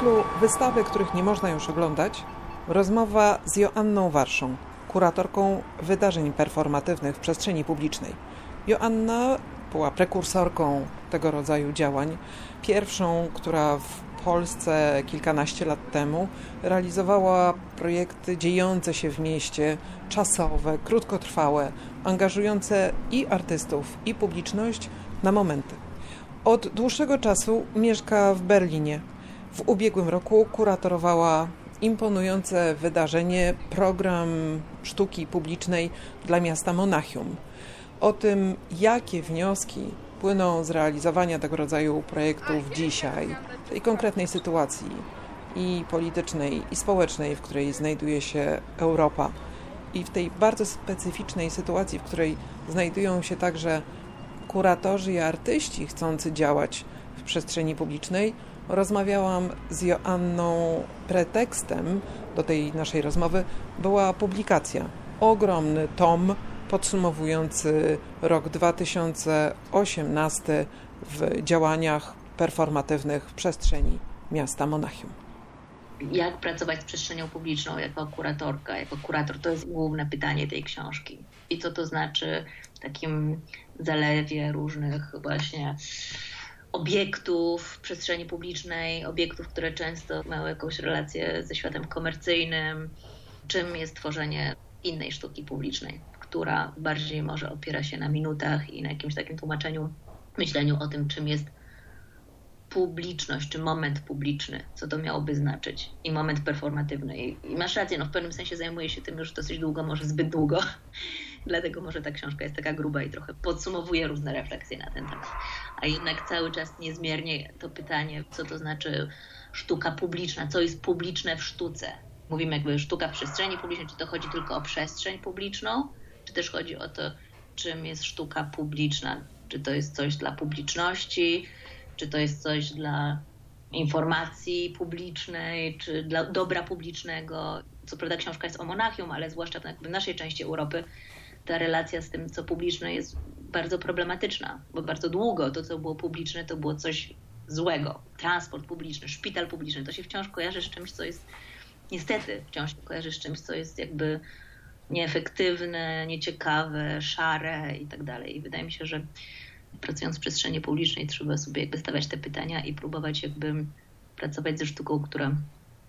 cyklu Wystawy, których nie można już oglądać, rozmowa z Joanną Warszą, kuratorką wydarzeń performatywnych w przestrzeni publicznej. Joanna była prekursorką tego rodzaju działań, pierwszą, która w Polsce kilkanaście lat temu realizowała projekty dziejące się w mieście, czasowe, krótkotrwałe, angażujące i artystów, i publiczność na momenty. Od dłuższego czasu mieszka w Berlinie. W ubiegłym roku kuratorowała imponujące wydarzenie, program sztuki publicznej dla miasta Monachium. O tym, jakie wnioski płyną z realizowania tego rodzaju projektów dzisiaj, tej konkretnej sytuacji i politycznej, i społecznej, w której znajduje się Europa, i w tej bardzo specyficznej sytuacji, w której znajdują się także kuratorzy i artyści chcący działać w przestrzeni publicznej, rozmawiałam z Joanną. Pretekstem do tej naszej rozmowy była publikacja. Ogromny tom podsumowujący rok 2018 w działaniach performatywnych w przestrzeni miasta Monachium. Jak pracować z przestrzenią publiczną jako kuratorka, jako kurator? To jest główne pytanie tej książki. I co to znaczy w takim zalewie różnych właśnie obiektów w przestrzeni publicznej, obiektów, które często mają jakąś relację ze światem komercyjnym, czym jest tworzenie innej sztuki publicznej która bardziej może opiera się na minutach i na jakimś takim tłumaczeniu, myśleniu o tym, czym jest publiczność, czy moment publiczny, co to miałoby znaczyć, i moment performatywny. I, masz rację, no w pewnym sensie zajmuję się tym już dosyć długo, może zbyt długo, dlatego może ta książka jest taka gruba i trochę podsumowuje różne refleksje na ten temat. A jednak cały czas niezmiernie to pytanie, co to znaczy sztuka publiczna, co jest publiczne w sztuce. Mówimy jakby sztuka w przestrzeni publicznej, czy to chodzi tylko o przestrzeń publiczną, czy też chodzi o to, czym jest sztuka publiczna. Czy to jest coś dla publiczności, czy to jest coś dla informacji publicznej, czy dla dobra publicznego. Co prawda książka jest o Monachium, ale zwłaszcza w naszej części Europy ta relacja z tym, co publiczne jest bardzo problematyczna, bo bardzo długo to, co było publiczne, to było coś złego. Transport publiczny, szpital publiczny, to się wciąż kojarzy z czymś, co jest niestety wciąż kojarzy z czymś, co jest jakby nieefektywne, nieciekawe, szare i tak dalej. I wydaje mi się, że pracując w przestrzeni publicznej trzeba sobie jakby stawiać te pytania i próbować jakby pracować ze sztuką, która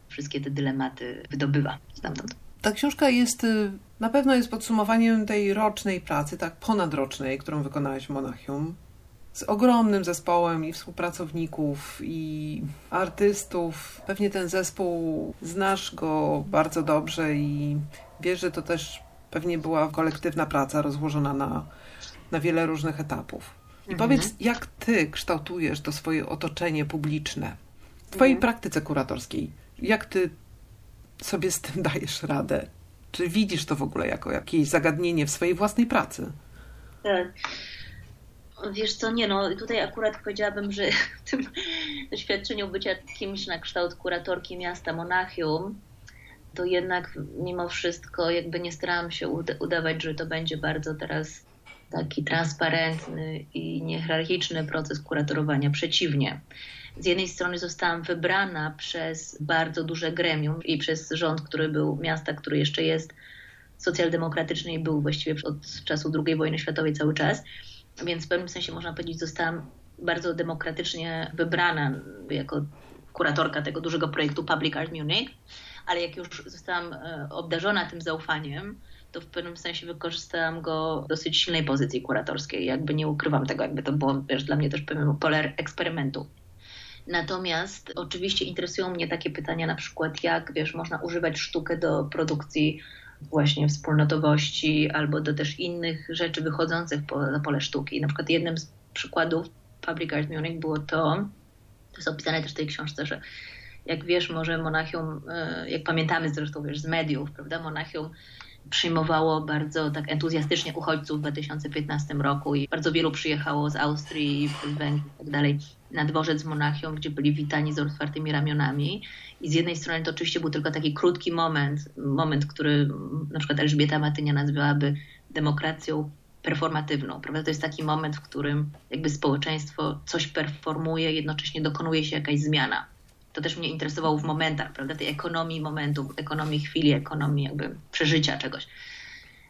wszystkie te dylematy wydobywa stamtąd. Ta książka jest, y, na pewno jest podsumowaniem tej rocznej pracy, tak ponadrocznej, którą wykonałaś w Monachium. Z ogromnym zespołem i współpracowników, i artystów. Pewnie ten zespół znasz go bardzo dobrze i Wiesz, że to też pewnie była kolektywna praca rozłożona na, na wiele różnych etapów. I mhm. powiedz, jak ty kształtujesz to swoje otoczenie publiczne w twojej mhm. praktyce kuratorskiej? Jak ty sobie z tym dajesz radę? Czy widzisz to w ogóle jako jakieś zagadnienie w swojej własnej pracy? Tak. Wiesz co, nie no, tutaj akurat powiedziałabym, że w tym doświadczeniu bycia kimś na kształt kuratorki miasta Monachium, to jednak mimo wszystko jakby nie starałam się udawać, że to będzie bardzo teraz taki transparentny i niehierarchiczny proces kuratorowania. Przeciwnie. Z jednej strony zostałam wybrana przez bardzo duże gremium i przez rząd, który był, miasta, który jeszcze jest socjaldemokratyczny i był właściwie od czasu II wojny światowej cały czas. Więc w pewnym sensie można powiedzieć, zostałam bardzo demokratycznie wybrana jako kuratorka tego dużego projektu Public Art Munich ale jak już zostałam e, obdarzona tym zaufaniem, to w pewnym sensie wykorzystałam go w dosyć silnej pozycji kuratorskiej. Jakby nie ukrywam tego, jakby to było wiesz, dla mnie też pewien poler eksperymentu. Natomiast oczywiście interesują mnie takie pytania, na przykład jak wiesz, można używać sztukę do produkcji właśnie wspólnotowości albo do też innych rzeczy wychodzących na pole sztuki. Na przykład jednym z przykładów Public Art Munich było to, to jest opisane też w tej książce, że jak wiesz, może Monachium, e, jak pamiętamy zresztą wiesz, z mediów, prawda, Monachium przyjmowało bardzo tak entuzjastycznie uchodźców w 2015 roku i bardzo wielu przyjechało z Austrii, z Węgier i tak dalej na dworzec Monachium, gdzie byli witani z otwartymi ramionami. I z jednej strony to oczywiście był tylko taki krótki moment, moment, który na przykład Elżbieta Matynia nazywałaby demokracją performatywną, prawda? To jest taki moment, w którym jakby społeczeństwo coś performuje, jednocześnie dokonuje się jakaś zmiana to też mnie interesowało w momentach, prawda, tej ekonomii momentu, ekonomii chwili, ekonomii jakby przeżycia czegoś.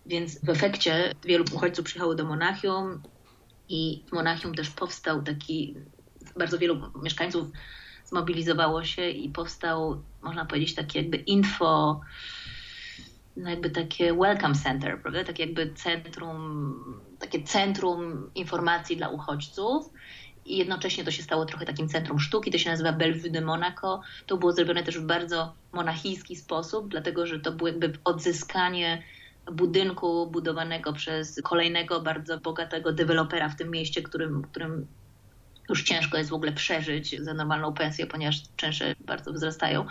Więc w efekcie wielu uchodźców przyjechało do Monachium i w Monachium też powstał taki, bardzo wielu mieszkańców zmobilizowało się i powstał, można powiedzieć, taki jakby info, no jakby takie welcome center, prawda? Tak jakby centrum, takie centrum informacji dla uchodźców. I jednocześnie to się stało trochę takim centrum sztuki, to się nazywa Bellevue de Monaco. To było zrobione też w bardzo monachijski sposób, dlatego że to było jakby odzyskanie budynku budowanego przez kolejnego bardzo bogatego dewelopera w tym mieście, którym, którym już ciężko jest w ogóle przeżyć za normalną pensję, ponieważ czynsze bardzo wzrastają.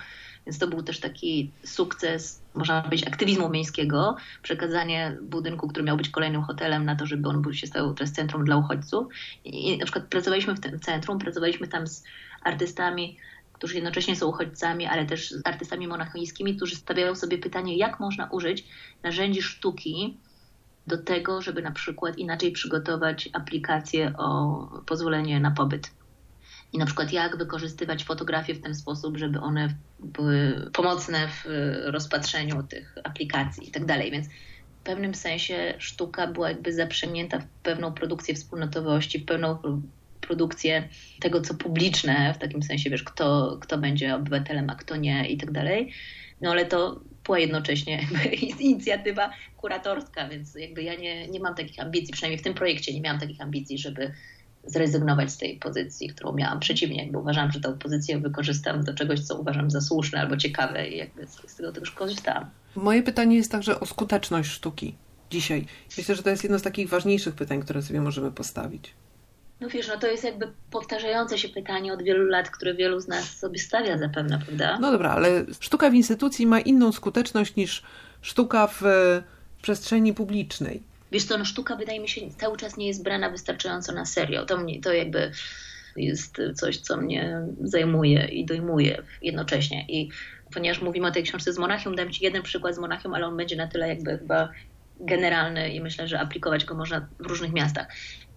Więc to był też taki sukces, można powiedzieć, aktywizmu miejskiego, przekazanie budynku, który miał być kolejnym hotelem na to, żeby on się stał teraz centrum dla uchodźców. I na przykład pracowaliśmy w tym centrum, pracowaliśmy tam z artystami, którzy jednocześnie są uchodźcami, ale też z artystami monachijskimi, którzy stawiają sobie pytanie, jak można użyć narzędzi sztuki do tego, żeby na przykład inaczej przygotować aplikację o pozwolenie na pobyt. I na przykład jak wykorzystywać fotografie w ten sposób, żeby one były pomocne w rozpatrzeniu tych aplikacji i tak dalej. Więc w pewnym sensie sztuka była jakby zaprzęgnięta w pewną produkcję wspólnotowości, w pewną produkcję tego, co publiczne, w takim sensie, wiesz, kto, kto będzie obywatelem, a kto nie i tak dalej. No ale to była jednocześnie inicjatywa kuratorska, więc jakby ja nie, nie mam takich ambicji, przynajmniej w tym projekcie nie miałam takich ambicji, żeby zrezygnować z tej pozycji, którą miałam. Przeciwnie, jakby uważam, że tę pozycję wykorzystam do czegoś, co uważam za słuszne albo ciekawe i jakby z tego też korzystałam. Moje pytanie jest także o skuteczność sztuki dzisiaj. Myślę, że to jest jedno z takich ważniejszych pytań, które sobie możemy postawić. No wiesz, no to jest jakby powtarzające się pytanie od wielu lat, które wielu z nas sobie stawia zapewne, prawda? No dobra, ale sztuka w instytucji ma inną skuteczność niż sztuka w przestrzeni publicznej. Wiesz co, no sztuka wydaje mi się cały czas nie jest brana wystarczająco na serio. To, mnie, to jakby jest coś, co mnie zajmuje i dojmuje jednocześnie. I ponieważ mówimy o tej książce z Monachium, dam Ci jeden przykład z Monachium, ale on będzie na tyle jakby chyba generalny i myślę, że aplikować go można w różnych miastach.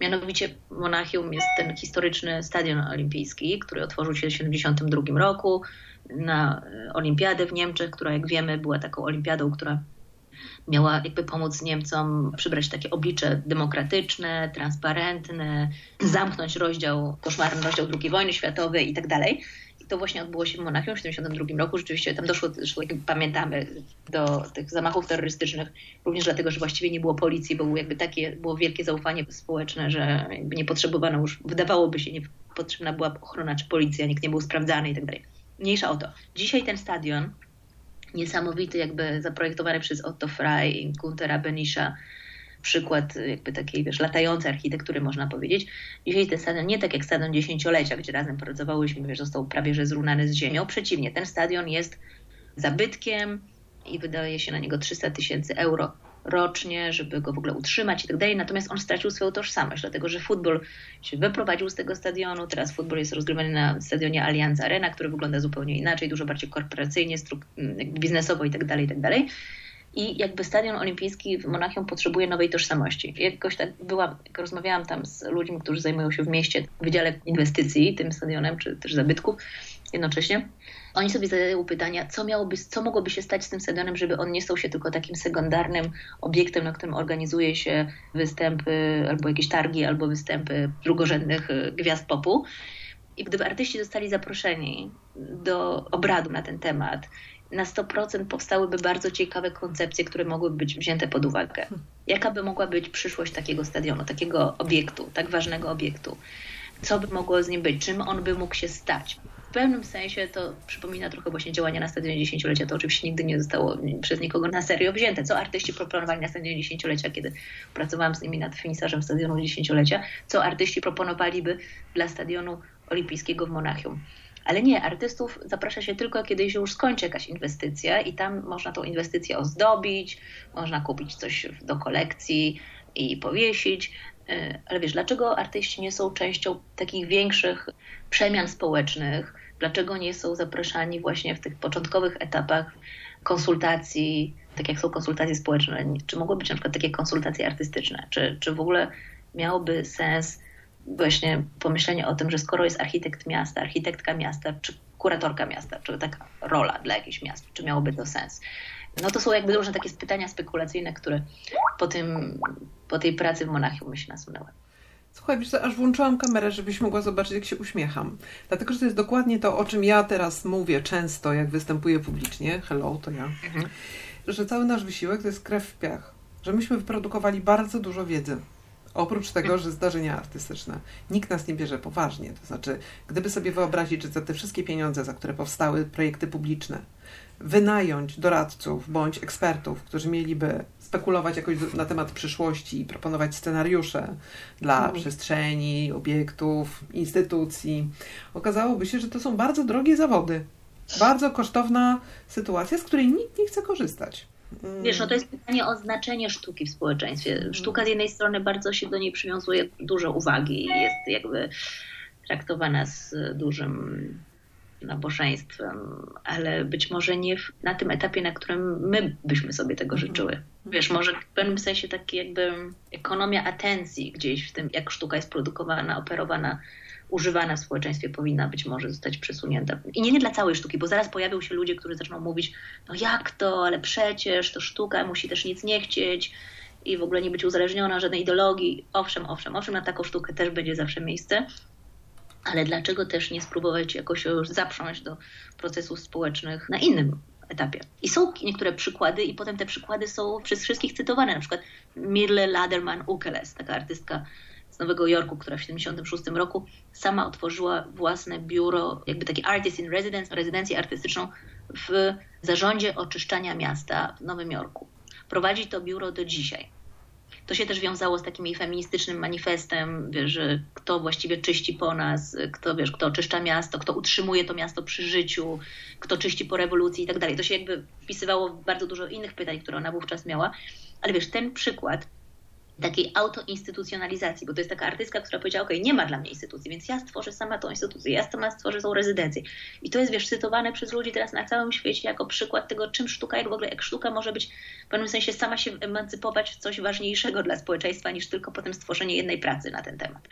Mianowicie Monachium jest ten historyczny stadion olimpijski, który otworzył się w 1972 roku na olimpiadę w Niemczech, która jak wiemy była taką olimpiadą, która miała jakby pomóc Niemcom przybrać takie oblicze demokratyczne, transparentne, zamknąć rozdział, koszmarny rozdział II wojny światowej i tak dalej. I to właśnie odbyło się w Monachium w 1972 roku. Rzeczywiście tam doszło, zresztą jak pamiętamy, do tych zamachów terrorystycznych, również dlatego, że właściwie nie było policji, bo było jakby takie, było wielkie zaufanie społeczne, że nie potrzebowano już, wydawałoby się, nie potrzebna była ochrona czy policja, nikt nie był sprawdzany i tak dalej. Mniejsza o to. Dzisiaj ten stadion niesamowity, jakby zaprojektowany przez Otto Frey i Guntera Benisza, przykład jakby takiej, wiesz, latającej architektury, można powiedzieć. Dzisiaj ten stadion nie tak jak stadion dziesięciolecia, gdzie razem pracowałyśmy, wiesz, został prawie że zrównany z ziemią. Przeciwnie, ten stadion jest zabytkiem i wydaje się na niego 300 tysięcy euro rocznie, żeby go w ogóle utrzymać i tak dalej. Natomiast on stracił swoją tożsamość, dlatego że futbol się wyprowadził z tego stadionu. Teraz futbol jest rozgrywany na stadionie Allianz Arena, który wygląda zupełnie inaczej, dużo bardziej korporacyjnie, biznesowo i tak dalej, i tak dalej. I jakby stadion olimpijski w Monachium potrzebuje nowej tożsamości. Jakoś tak byłam, jak rozmawiałam tam z ludźmi, którzy zajmują się w mieście w Wydziale Inwestycji tym stadionem, czy też zabytków jednocześnie, oni sobie zadają pytania, co, miałoby, co mogłoby się stać z tym stadionem, żeby on nie stał się tylko takim sekundarnym obiektem, na którym organizuje się występy albo jakieś targi, albo występy drugorzędnych e, gwiazd popu. I gdyby artyści zostali zaproszeni do obradu na ten temat, na 100% powstałyby bardzo ciekawe koncepcje, które mogłyby być wzięte pod uwagę. Jaka by mogła być przyszłość takiego stadionu, takiego obiektu, tak ważnego obiektu? Co by mogło z nim być? Czym on by mógł się stać? Pewnym sensie to przypomina trochę właśnie działania na stadionie dziesięciolecia. To oczywiście nigdy nie zostało przez nikogo na serio wzięte. Co artyści proponowali na stadionie dziesięciolecia, kiedy pracowałam z nimi nad finisarzem stadionu dziesięciolecia, co artyści proponowaliby dla stadionu olimpijskiego w Monachium. Ale nie, artystów zaprasza się tylko, kiedy się już skończy jakaś inwestycja i tam można tą inwestycję ozdobić, można kupić coś do kolekcji i powiesić. E, ale wiesz, dlaczego artyści nie są częścią takich większych przemian społecznych, dlaczego nie są zapraszani właśnie w tych początkowych etapach konsultacji, tak jak są konsultacje społeczne, czy mogły być na przykład takie konsultacje artystyczne, czy, czy w ogóle miałoby sens właśnie pomyślenie o tym, że skoro jest architekt miasta, architektka miasta, czy kuratorka miasta, czy taka rola dla jakiegoś miasta, czy miałoby to sens. No to są jakby różne takie pytania spekulacyjne, które po, tym, po tej pracy w Monachium mi się nasunęły. Słuchaj, wiesz, aż włączyłam kamerę, żebyś mogła zobaczyć, jak się uśmiecham. Dlatego, że to jest dokładnie to, o czym ja teraz mówię często, jak występuję publicznie. Hello, to ja. Mhm. Że cały nasz wysiłek to jest krew w piach. Że myśmy wyprodukowali bardzo dużo wiedzy. Oprócz tego, że zdarzenia artystyczne. Nikt nas nie bierze poważnie. To znaczy, gdyby sobie wyobrazić, że za te wszystkie pieniądze, za które powstały projekty publiczne, wynająć doradców bądź ekspertów, którzy mieliby spekulować jakoś na temat przyszłości i proponować scenariusze dla mhm. przestrzeni, obiektów, instytucji, okazałoby się, że to są bardzo drogie zawody. Bardzo kosztowna sytuacja, z której nikt nie chce korzystać. Wiesz, no to jest pytanie o znaczenie sztuki w społeczeństwie. Mhm. Sztuka z jednej strony bardzo się do niej przywiązuje dużo uwagi i jest jakby traktowana z dużym nabożeństwem, ale być może nie na tym etapie, na którym my byśmy sobie tego mhm. życzyły. Wiesz, może w pewnym sensie taki jakby ekonomia atencji gdzieś w tym, jak sztuka jest produkowana, operowana, używana w społeczeństwie powinna być może zostać przesunięta. I nie, nie dla całej sztuki, bo zaraz pojawią się ludzie, którzy zaczną mówić, no jak to, ale przecież to sztuka musi też nic nie chcieć i w ogóle nie być uzależniona żadnej ideologii. Owszem, owszem, owszem, na taką sztukę też będzie zawsze miejsce, ale dlaczego też nie spróbować jakoś już zaprząść do procesów społecznych na innym etapie. I są niektóre przykłady i potem te przykłady są przez wszystkich cytowane, na przykład Mirle Laderman Ukeles, taka artystka z Nowego Jorku, która w 1976 roku sama otworzyła własne biuro, jakby taki artist in residence, rezydencję artystyczną w zarządzie oczyszczania miasta w Nowym Jorku. Prowadzi to biuro do dzisiaj. To się też wiązało z takim jej feministycznym manifestem, wiesz, że kto właściwie czyści po nas, kto, wiesz, kto oczyszcza miasto, kto utrzymuje to miasto przy życiu, kto czyści po rewolucji i tak dalej. To się jakby wpisywało w bardzo dużo innych pytań, które ona wówczas miała. Ale wiesz, ten przykład takiej autoinstytucjonalizacji, bo to jest taka artystka, która powiedziała, ok, nie ma dla mnie instytucji, więc ja stworzę sama tą instytucję, ja sama stworzę tą rezydencję. I to jest, wiesz, cytowane przez ludzi teraz na całym świecie jako przykład tego, czym sztuka, jak w ogóle, jak sztuka może być w pewnym sensie sama się emancypować w coś ważniejszego dla społeczeństwa, niż tylko potem stworzenie jednej pracy na ten temat.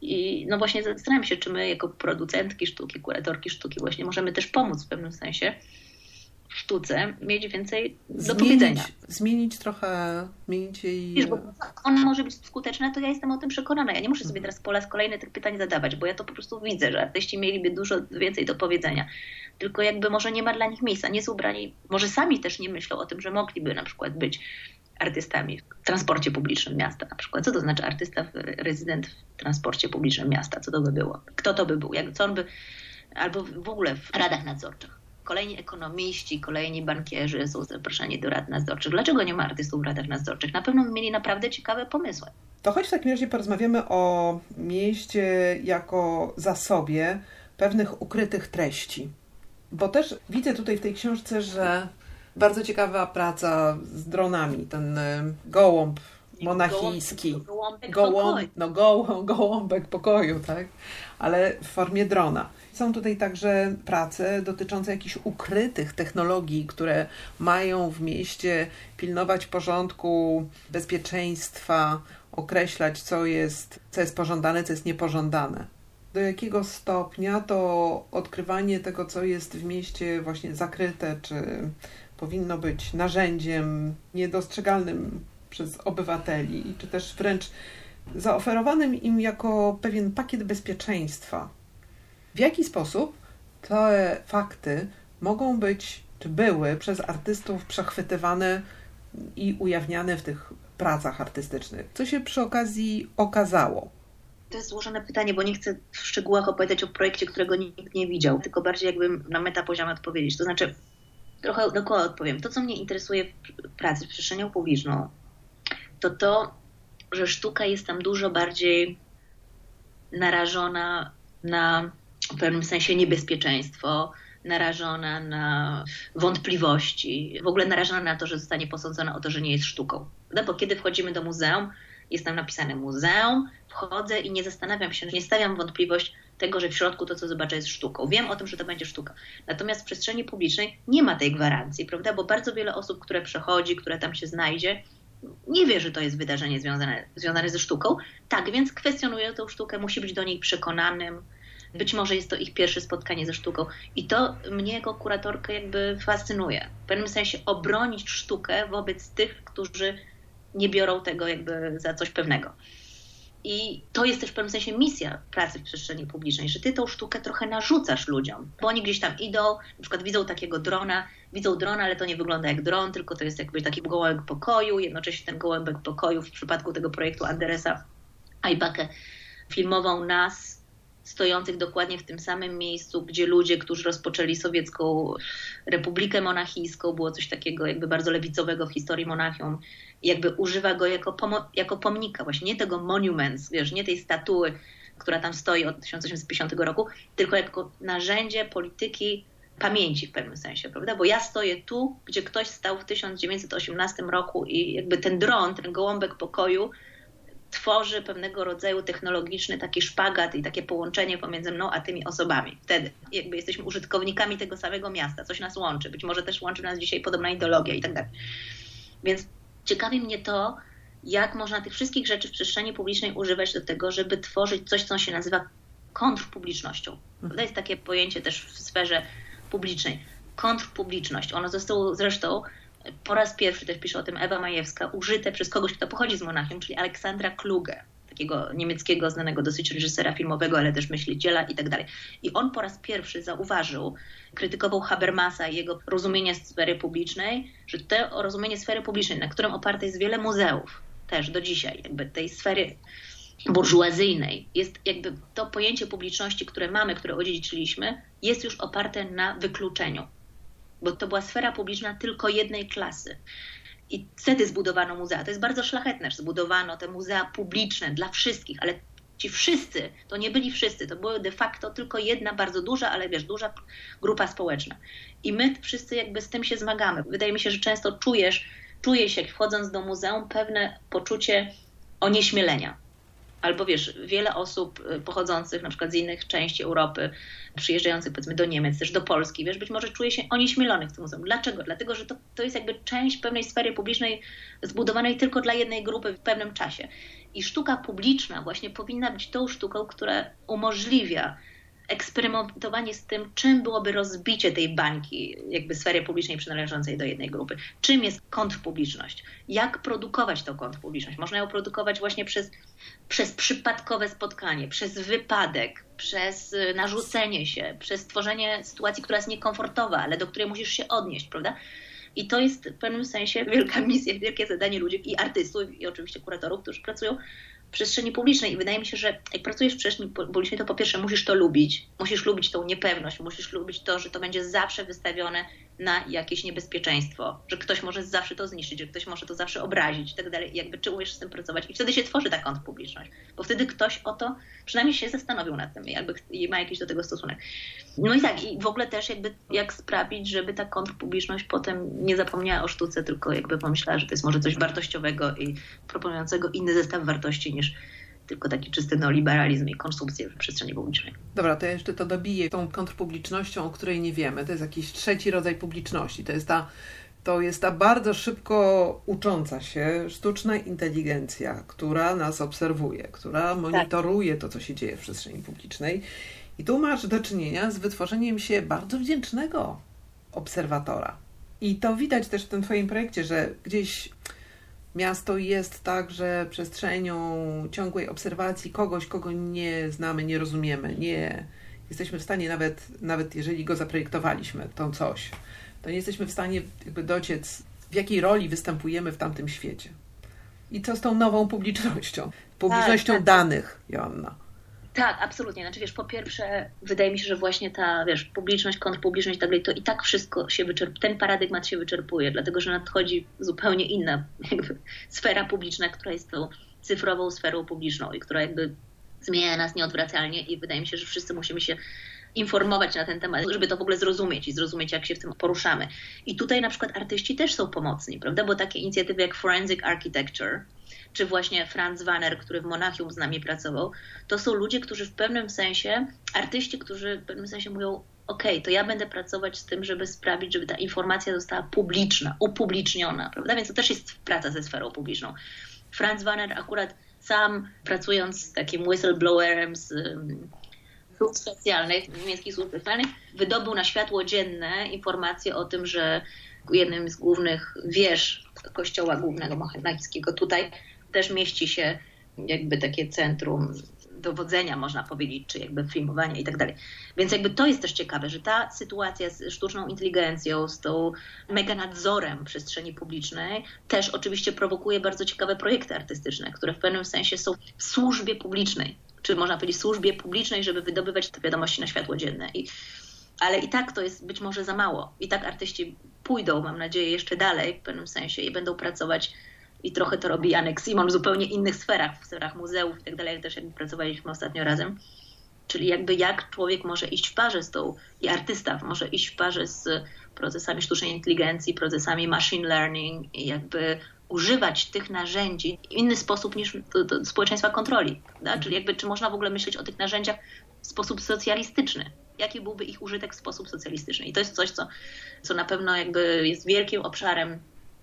I no właśnie zastanawiam się, czy my jako producentki sztuki, kuratorki sztuki właśnie możemy też pomóc w pewnym sensie sztuce mieć więcej do zmienić, powiedzenia. Zmienić trochę, zmienić jej... Wiesz, bo ona może być skuteczna, to ja jestem o tym przekonana. Ja nie muszę sobie teraz po raz kolejny tych pytań zadawać, bo ja to po prostu widzę, że artyści mieliby dużo więcej do powiedzenia. Tylko jakby może nie ma dla nich miejsca, nie są ubrani, może sami też nie myślą o tym, że mogliby na przykład być artystami w transporcie publicznym miasta na przykład. Co to znaczy artysta, rezydent w transporcie publicznym miasta? Co to by było? Kto to by był? Jak, co on by... Albo w ogóle w radach nadzorczych kolejni ekonomiści, kolejni bankierzy są zaproszeni do rad nadzorczych. Dlaczego nie ma artystów w radach nadzorczych? Na pewno mieli naprawdę ciekawe pomysły. To choć w takim razie porozmawiamy o mieście jako zasobie pewnych ukrytych treści. Bo też widzę tutaj w tej książce, że bardzo ciekawa praca z dronami. Ten gołąb monachijski. Gołąbek Gołąb, no, gołąbek pokoju, tak? Ale w formie drona. Są tutaj także prace dotyczące jakichś ukrytych technologii, które mają w mieście pilnować porządku, bezpieczeństwa, określać, co jest, co jest pożądane, co jest niepożądane. Do jakiego stopnia to odkrywanie tego, co jest w mieście właśnie zakryte, czy powinno być narzędziem niedostrzegalnym przez obywateli, czy też wręcz zaoferowanym im jako pewien pakiet bezpieczeństwa w jaki sposób te fakty mogą być, czy były przez artystów przechwytywane i ujawniane w tych pracach artystycznych? Co się przy okazji okazało? To jest złożone pytanie, bo nie chcę w szczegółach opowiadać o projekcie, którego nikt nie widział, tylko bardziej jakbym na metapoziomie odpowiedzieć. To znaczy, trochę dookoła odpowiem. To, co mnie interesuje w pracy z przestrzenią publiczną, to to, że sztuka jest tam dużo bardziej narażona na w pewnym sensie niebezpieczeństwo, narażona na wątpliwości, w ogóle narażona na to, że zostanie posądzona o to, że nie jest sztuką. No bo kiedy wchodzimy do muzeum, jest tam napisane muzeum, wchodzę i nie zastanawiam się, nie stawiam wątpliwość tego, że w środku to, co zobaczę, jest sztuką. Wiem o tym, że to będzie sztuka. Natomiast w przestrzeni publicznej nie ma tej gwarancji, prawda? Bo bardzo wiele osób, które przechodzi, które tam się znajdzie, nie wie, że to jest wydarzenie związane, związane ze sztuką. Tak więc kwestionuje tę sztukę, musi być do niej przekonanym, Być może jest to ich pierwsze spotkanie ze sztuką. I to mnie jako kuratorkę jakby fascynuje. W pewnym sensie obronić sztukę wobec tych, którzy nie biorą tego jakby za coś pewnego. I to jest też w pewnym sensie misja pracy w przestrzeni publicznej, że ty tą sztukę trochę narzucasz ludziom, bo oni gdzieś tam idą, na przykład widzą takiego drona, widzą drona, ale to nie wygląda jak dron, tylko to jest jakby taki gołębek pokoju, jednocześnie ten gołębek pokoju w przypadku tego projektu Anderesa Ajbake filmował nas stojących dokładnie w tym samym miejscu, gdzie ludzie, którzy rozpoczęli sowiecką Republikę Monachijską, było coś takiego jakby bardzo lewicowego w historii Monachium, jakby używa go jako, jako pomnika, właśnie nie tego monuments, wiesz, nie tej statuły, która tam stoi od 1850 roku, tylko jako narzędzie polityki pamięci w pewnym sensie, prawda? Bo ja stoję tu, gdzie ktoś stał w 1918 roku i jakby ten dron, ten gołąbek pokoju tworzy pewnego rodzaju technologiczny taki szpagat i takie połączenie pomiędzy mną a tymi osobami. Wtedy jakby jesteśmy użytkownikami tego samego miasta, coś nas łączy, być może też łączy nas dzisiaj podobna ideologia i tak dalej. Więc ciekawi mnie to, jak można tych wszystkich rzeczy w przestrzeni publicznej używać do tego, żeby tworzyć coś, co się nazywa kontrpublicznością. To jest takie pojęcie też w sferze publicznej. Kontrpubliczność. Ono zostało zresztą po raz pierwszy, też pisze o tym Ewa Majewska, użyte przez kogoś, kto pochodzi z Monachium, czyli Aleksandra Kluge, takiego niemieckiego, znanego dosyć reżysera filmowego, ale też myśliciela i tak dalej. I on po raz pierwszy zauważył, krytykował Habermasa i jego rozumienie sfery publicznej, że to rozumienie sfery publicznej, na którym oparte jest wiele muzeów, też do dzisiaj, jakby tej sfery burżuazyjnej, jest jakby to pojęcie publiczności, które mamy, które odziedziczyliśmy, jest już oparte na wykluczeniu bo to była sfera publiczna tylko jednej klasy. I wtedy zbudowano muzea. To jest bardzo szlachetne, że zbudowano te muzea publiczne dla wszystkich, ale ci wszyscy, to nie byli wszyscy, to była de facto tylko jedna bardzo duża, ale wiesz, duża grupa społeczna. I my wszyscy jakby z tym się zmagamy. Wydaje mi się, że często czujesz, czuje się wchodząc do muzeum pewne poczucie onieśmielenia albo wiesz, wiele osób y, pochodzących na przykład z innych części Europy, przyjeżdżających powiedzmy do Niemiec, też do Polski, wiesz, być może czuje się onieśmielonych w tym muzeum. Dlaczego? Dlatego, że to, to jest jakby część pewnej sfery publicznej zbudowanej tylko dla jednej grupy w pewnym czasie. I sztuka publiczna właśnie powinna być tą sztuką, która umożliwia eksperymentowanie z tym, czym byłoby rozbicie tej bańki, jakby sfery publicznej przynależącej do jednej grupy. Czym jest kontrpubliczność? Jak produkować tą kontrpubliczność? Można ją produkować właśnie przez, przez przypadkowe spotkanie, przez wypadek, przez y, narzucenie się, przez tworzenie sytuacji, która jest niekomfortowa, ale do której musisz się odnieść, prawda? I to jest w pewnym sensie wielka misja, wielkie zadanie ludzi i artystów, i oczywiście kuratorów, którzy pracują przestrzeni publicznej. I wydaje mi się, że jak pracujesz w przestrzeni publicznej, to po pierwsze musisz to lubić. Musisz lubić tą niepewność, musisz lubić to, że to będzie zawsze wystawione na jakieś niebezpieczeństwo, że ktoś może zawsze to zniszczyć, że ktoś może to zawsze obrazić i tak dalej. Jakby czy umiesz z tym pracować? I wtedy się tworzy ta kontrpubliczność, bo wtedy ktoś o to przynajmniej się zastanowił nad tym jakby ma jakiś do tego stosunek. No i tak, i w ogóle też jakby jak sprawić, żeby ta kontrpubliczność potem nie zapomniała o sztuce, tylko jakby pomyślała, że to jest może coś wartościowego i proponującego inny zestaw wartości niż tylko taki czysty neoliberalizm i konsumpcję w przestrzeni publicznej. Dobra, to ja jeszcze to dobiję tą kontrpublicznością, o której nie wiemy. To jest jakiś trzeci rodzaj publiczności. To jest ta, to jest ta bardzo szybko ucząca się sztuczna inteligencja, która nas obserwuje, która monitoruje tak. to, co się dzieje w przestrzeni publicznej. I tu masz do czynienia z wytworzeniem się bardzo wdzięcznego obserwatora. I to widać też w tym Twoim projekcie, że gdzieś Miasto jest także przestrzenią ciągłej obserwacji kogoś, kogo nie znamy, nie rozumiemy, nie jesteśmy w stanie nawet, nawet jeżeli go zaprojektowaliśmy, to coś, to nie jesteśmy w stanie jakby dociec, w jakiej roli występujemy w tamtym świecie. I co z tą nową publicznością? Publicznością tak, tak. danych, Joanna. Tak, absolutnie. Znaczy, wiesz, po pierwsze, wydaje mi się, że właśnie ta, wiesz, publiczność, kontrpubliczność i tak dalej, to i tak wszystko się wyczerpuje, ten paradygmat się wyczerpuje, dlatego że nadchodzi zupełnie inna jakby, sfera publiczna, która jest tą cyfrową sferą publiczną i która jakby zmienia nas nieodwracalnie i wydaje mi się, że wszyscy musimy się informować na ten temat, żeby to w ogóle zrozumieć i zrozumieć, jak się w tym poruszamy. I tutaj na przykład artyści też są pomocni, prawda? Bo takie inicjatywy jak Forensic Architecture, czy właśnie Franz Wanner, który w Monachium z nami pracował, to są ludzie, którzy w pewnym sensie, artyści, którzy w pewnym sensie mówią, OK, to ja będę pracować z tym, żeby sprawić, żeby ta informacja została publiczna, upubliczniona, prawda? Więc to też jest praca ze sferą publiczną. Franz Wanner akurat sam pracując z takim whistleblowerem, z służb specjalnych, niemieckich służb specjalnych, wydobył na światło dzienne informacje o tym, że jednym z głównych wież kościoła głównego mohammedańskiego tutaj też mieści się jakby takie centrum dowodzenia, można powiedzieć, czy jakby filmowania i tak dalej. Więc jakby to jest też ciekawe, że ta sytuacja z sztuczną inteligencją, z tą mega nadzorem przestrzeni publicznej też oczywiście prowokuje bardzo ciekawe projekty artystyczne, które w pewnym sensie są w służbie publicznej, czy można powiedzieć służbie publicznej, żeby wydobywać te wiadomości na światło dzienne. I, ale i tak to jest być może za mało. I tak artyści pójdą, mam nadzieję, jeszcze dalej w pewnym sensie i będą pracować i trochę to robi Janek Simon w zupełnie innych sferach, w sferach muzeów i tak dalej, jak też jakby pracowaliśmy ostatnio razem. Czyli jakby jak człowiek może iść w parze z tą, i artysta może iść w parze z procesami sztucznej inteligencji, procesami machine learning i jakby używać tych narzędzi w inny sposób niż do, do społeczeństwa kontroli. Czyli jakby czy można w ogóle myśleć o tych narzędziach w sposób socjalistyczny? Jaki byłby ich użytek w sposób socjalistyczny? I to jest coś, co, co na pewno jakby jest wielkim obszarem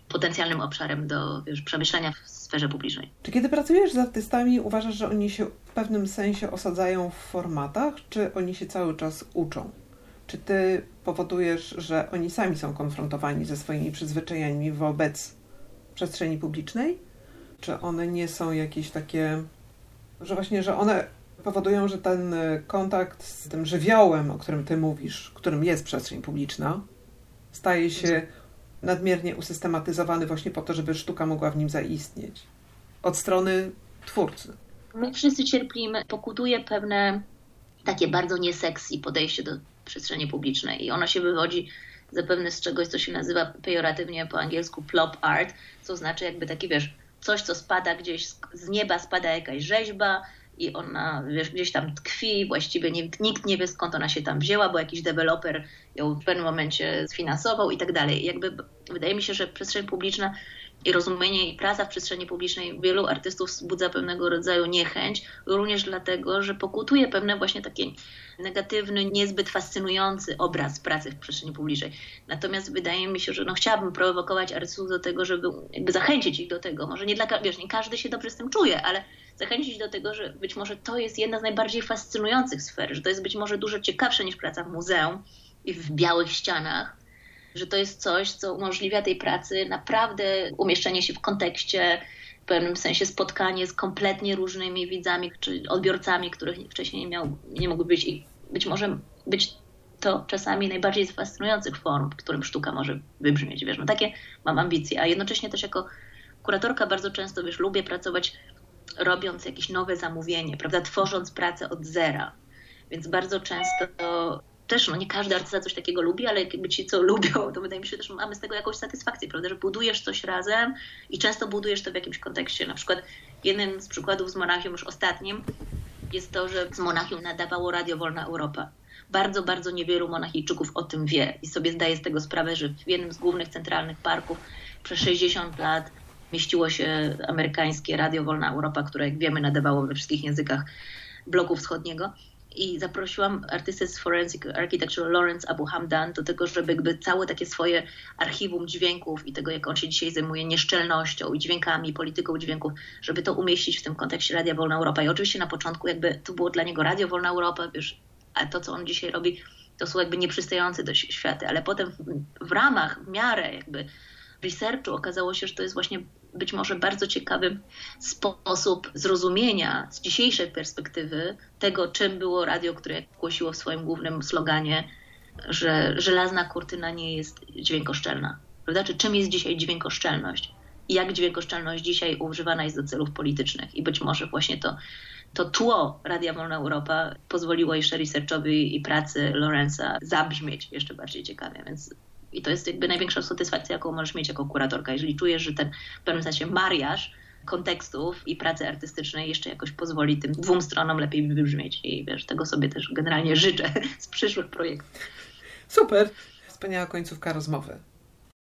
potencjalnym obszarem do wiesz, przemyślenia w sferze publicznej. Czy kiedy pracujesz z artystami, uważasz, że oni się w pewnym sensie osadzają w formatach, czy oni się cały czas uczą? Czy ty powodujesz, że oni sami są konfrontowani ze swoimi przyzwyczajeniami wobec przestrzeni publicznej? Czy one nie są jakieś takie, że właśnie, że one powodują, że ten kontakt z tym żywiołem, o którym ty mówisz, którym jest przestrzeń publiczna, staje się nadmiernie usystematyzowany właśnie po to, żeby sztuka mogła w nim zaistnieć. Od strony twórcy. My wszyscy cierpimy, pokutuje pewne takie bardzo nieseksy podejście do przestrzeni publicznej i ono się wywodzi zapewne z czegoś, co się nazywa pejoratywnie po angielsku plop art, co znaczy jakby taki, wiesz, coś, co spada gdzieś z nieba, spada jakaś rzeźba, i ona wiesz, gdzieś tam tkwi, właściwie nikt nie wie skąd ona się tam wzięła, bo jakiś deweloper ją w pewnym momencie sfinansował i tak dalej. Jakby wydaje mi się, że przestrzeń publiczna i rozumienie i praca w przestrzeni publicznej wielu artystów wzbudza pewnego rodzaju niechęć, również dlatego, że pokutuje pewne właśnie taki negatywny, niezbyt fascynujący obraz pracy w przestrzeni publicznej. Natomiast wydaje mi się, że no chciałabym prowokować artystów do tego, żeby zachęcić ich do tego. Może nie dla wiesz, nie każdy się dobrze z tym czuje, ale zachęcić do tego, że być może to jest jedna z najbardziej fascynujących sfer, że to jest być może dużo ciekawsze niż praca w muzeum i w białych ścianach, że to jest coś, co umożliwia tej pracy naprawdę umieszczenie się w kontekście, w pewnym sensie spotkanie z kompletnie różnymi widzami czy odbiorcami, których wcześniej nie, miał, nie mogły być i być może być to czasami najbardziej z fascynujących form, w którym sztuka może wybrzmieć. Wiesz, no takie mam ambicje, a jednocześnie też jako kuratorka bardzo często, wiesz, lubię pracować robiąc jakieś nowe zamówienie, prawda, tworząc pracę od zera. Więc bardzo często też, no nie każdy artysta coś takiego lubi, ale jakby ci, co lubią, to wydaje mi się też mamy z tego jakąś satysfakcję, prawda, że budujesz coś razem i często budujesz to w jakimś kontekście. Na przykład jeden z przykładów z Monachium, już ostatnim, jest to, że z Monachium nadawało Radio Wolna Europa. Bardzo, bardzo niewielu Monachijczyków o tym wie i sobie zdaje z tego sprawę, że w jednym z głównych centralnych parków przez 60 lat mieściło się amerykańskie Radio Wolna Europa, które jak wiemy nadawało we wszystkich językach bloku wschodniego. I zaprosiłam artystę z Forensic Architecture Lawrence Abu Hamdan do tego, żeby jakby całe takie swoje archiwum dźwięków i tego, jak on się dzisiaj zajmuje nieszczelnością i dźwiękami, polityką dźwięków, żeby to umieścić w tym kontekście Radia Wolna Europa. I oczywiście na początku jakby to było dla niego Radio Wolna Europa, wiesz, a to, co on dzisiaj robi, to są jakby nieprzystające do świata, ale potem w, w ramach, w miarę jakby researchu okazało się, że to jest właśnie być może bardzo ciekawy sposób zrozumienia z dzisiejszej perspektywy tego, czym było radio, które głosiło w swoim głównym sloganie, że żelazna kurtyna nie jest dźwiękoszczelna. Prawda? Czy czym jest dzisiaj dźwiękoszczelność? I jak dźwiękoszczelność dzisiaj używana jest do celów politycznych? I być może właśnie to, to tło Radia Wolna Europa pozwoliło jeszcze researchowi i pracy Lorenza zabrzmieć jeszcze bardziej ciekawie. Więc i to jest jakby największa satysfakcja, jaką możesz mieć jako kuratorka, jeżeli czujesz, że ten w pewnym sensie mariaż kontekstów i pracy artystycznej jeszcze jakoś pozwoli tym dwóm stronom lepiej wybrzmieć. I wiesz, tego sobie też generalnie życzę z przyszłych projektów. Super. Wspaniała końcówka rozmowy.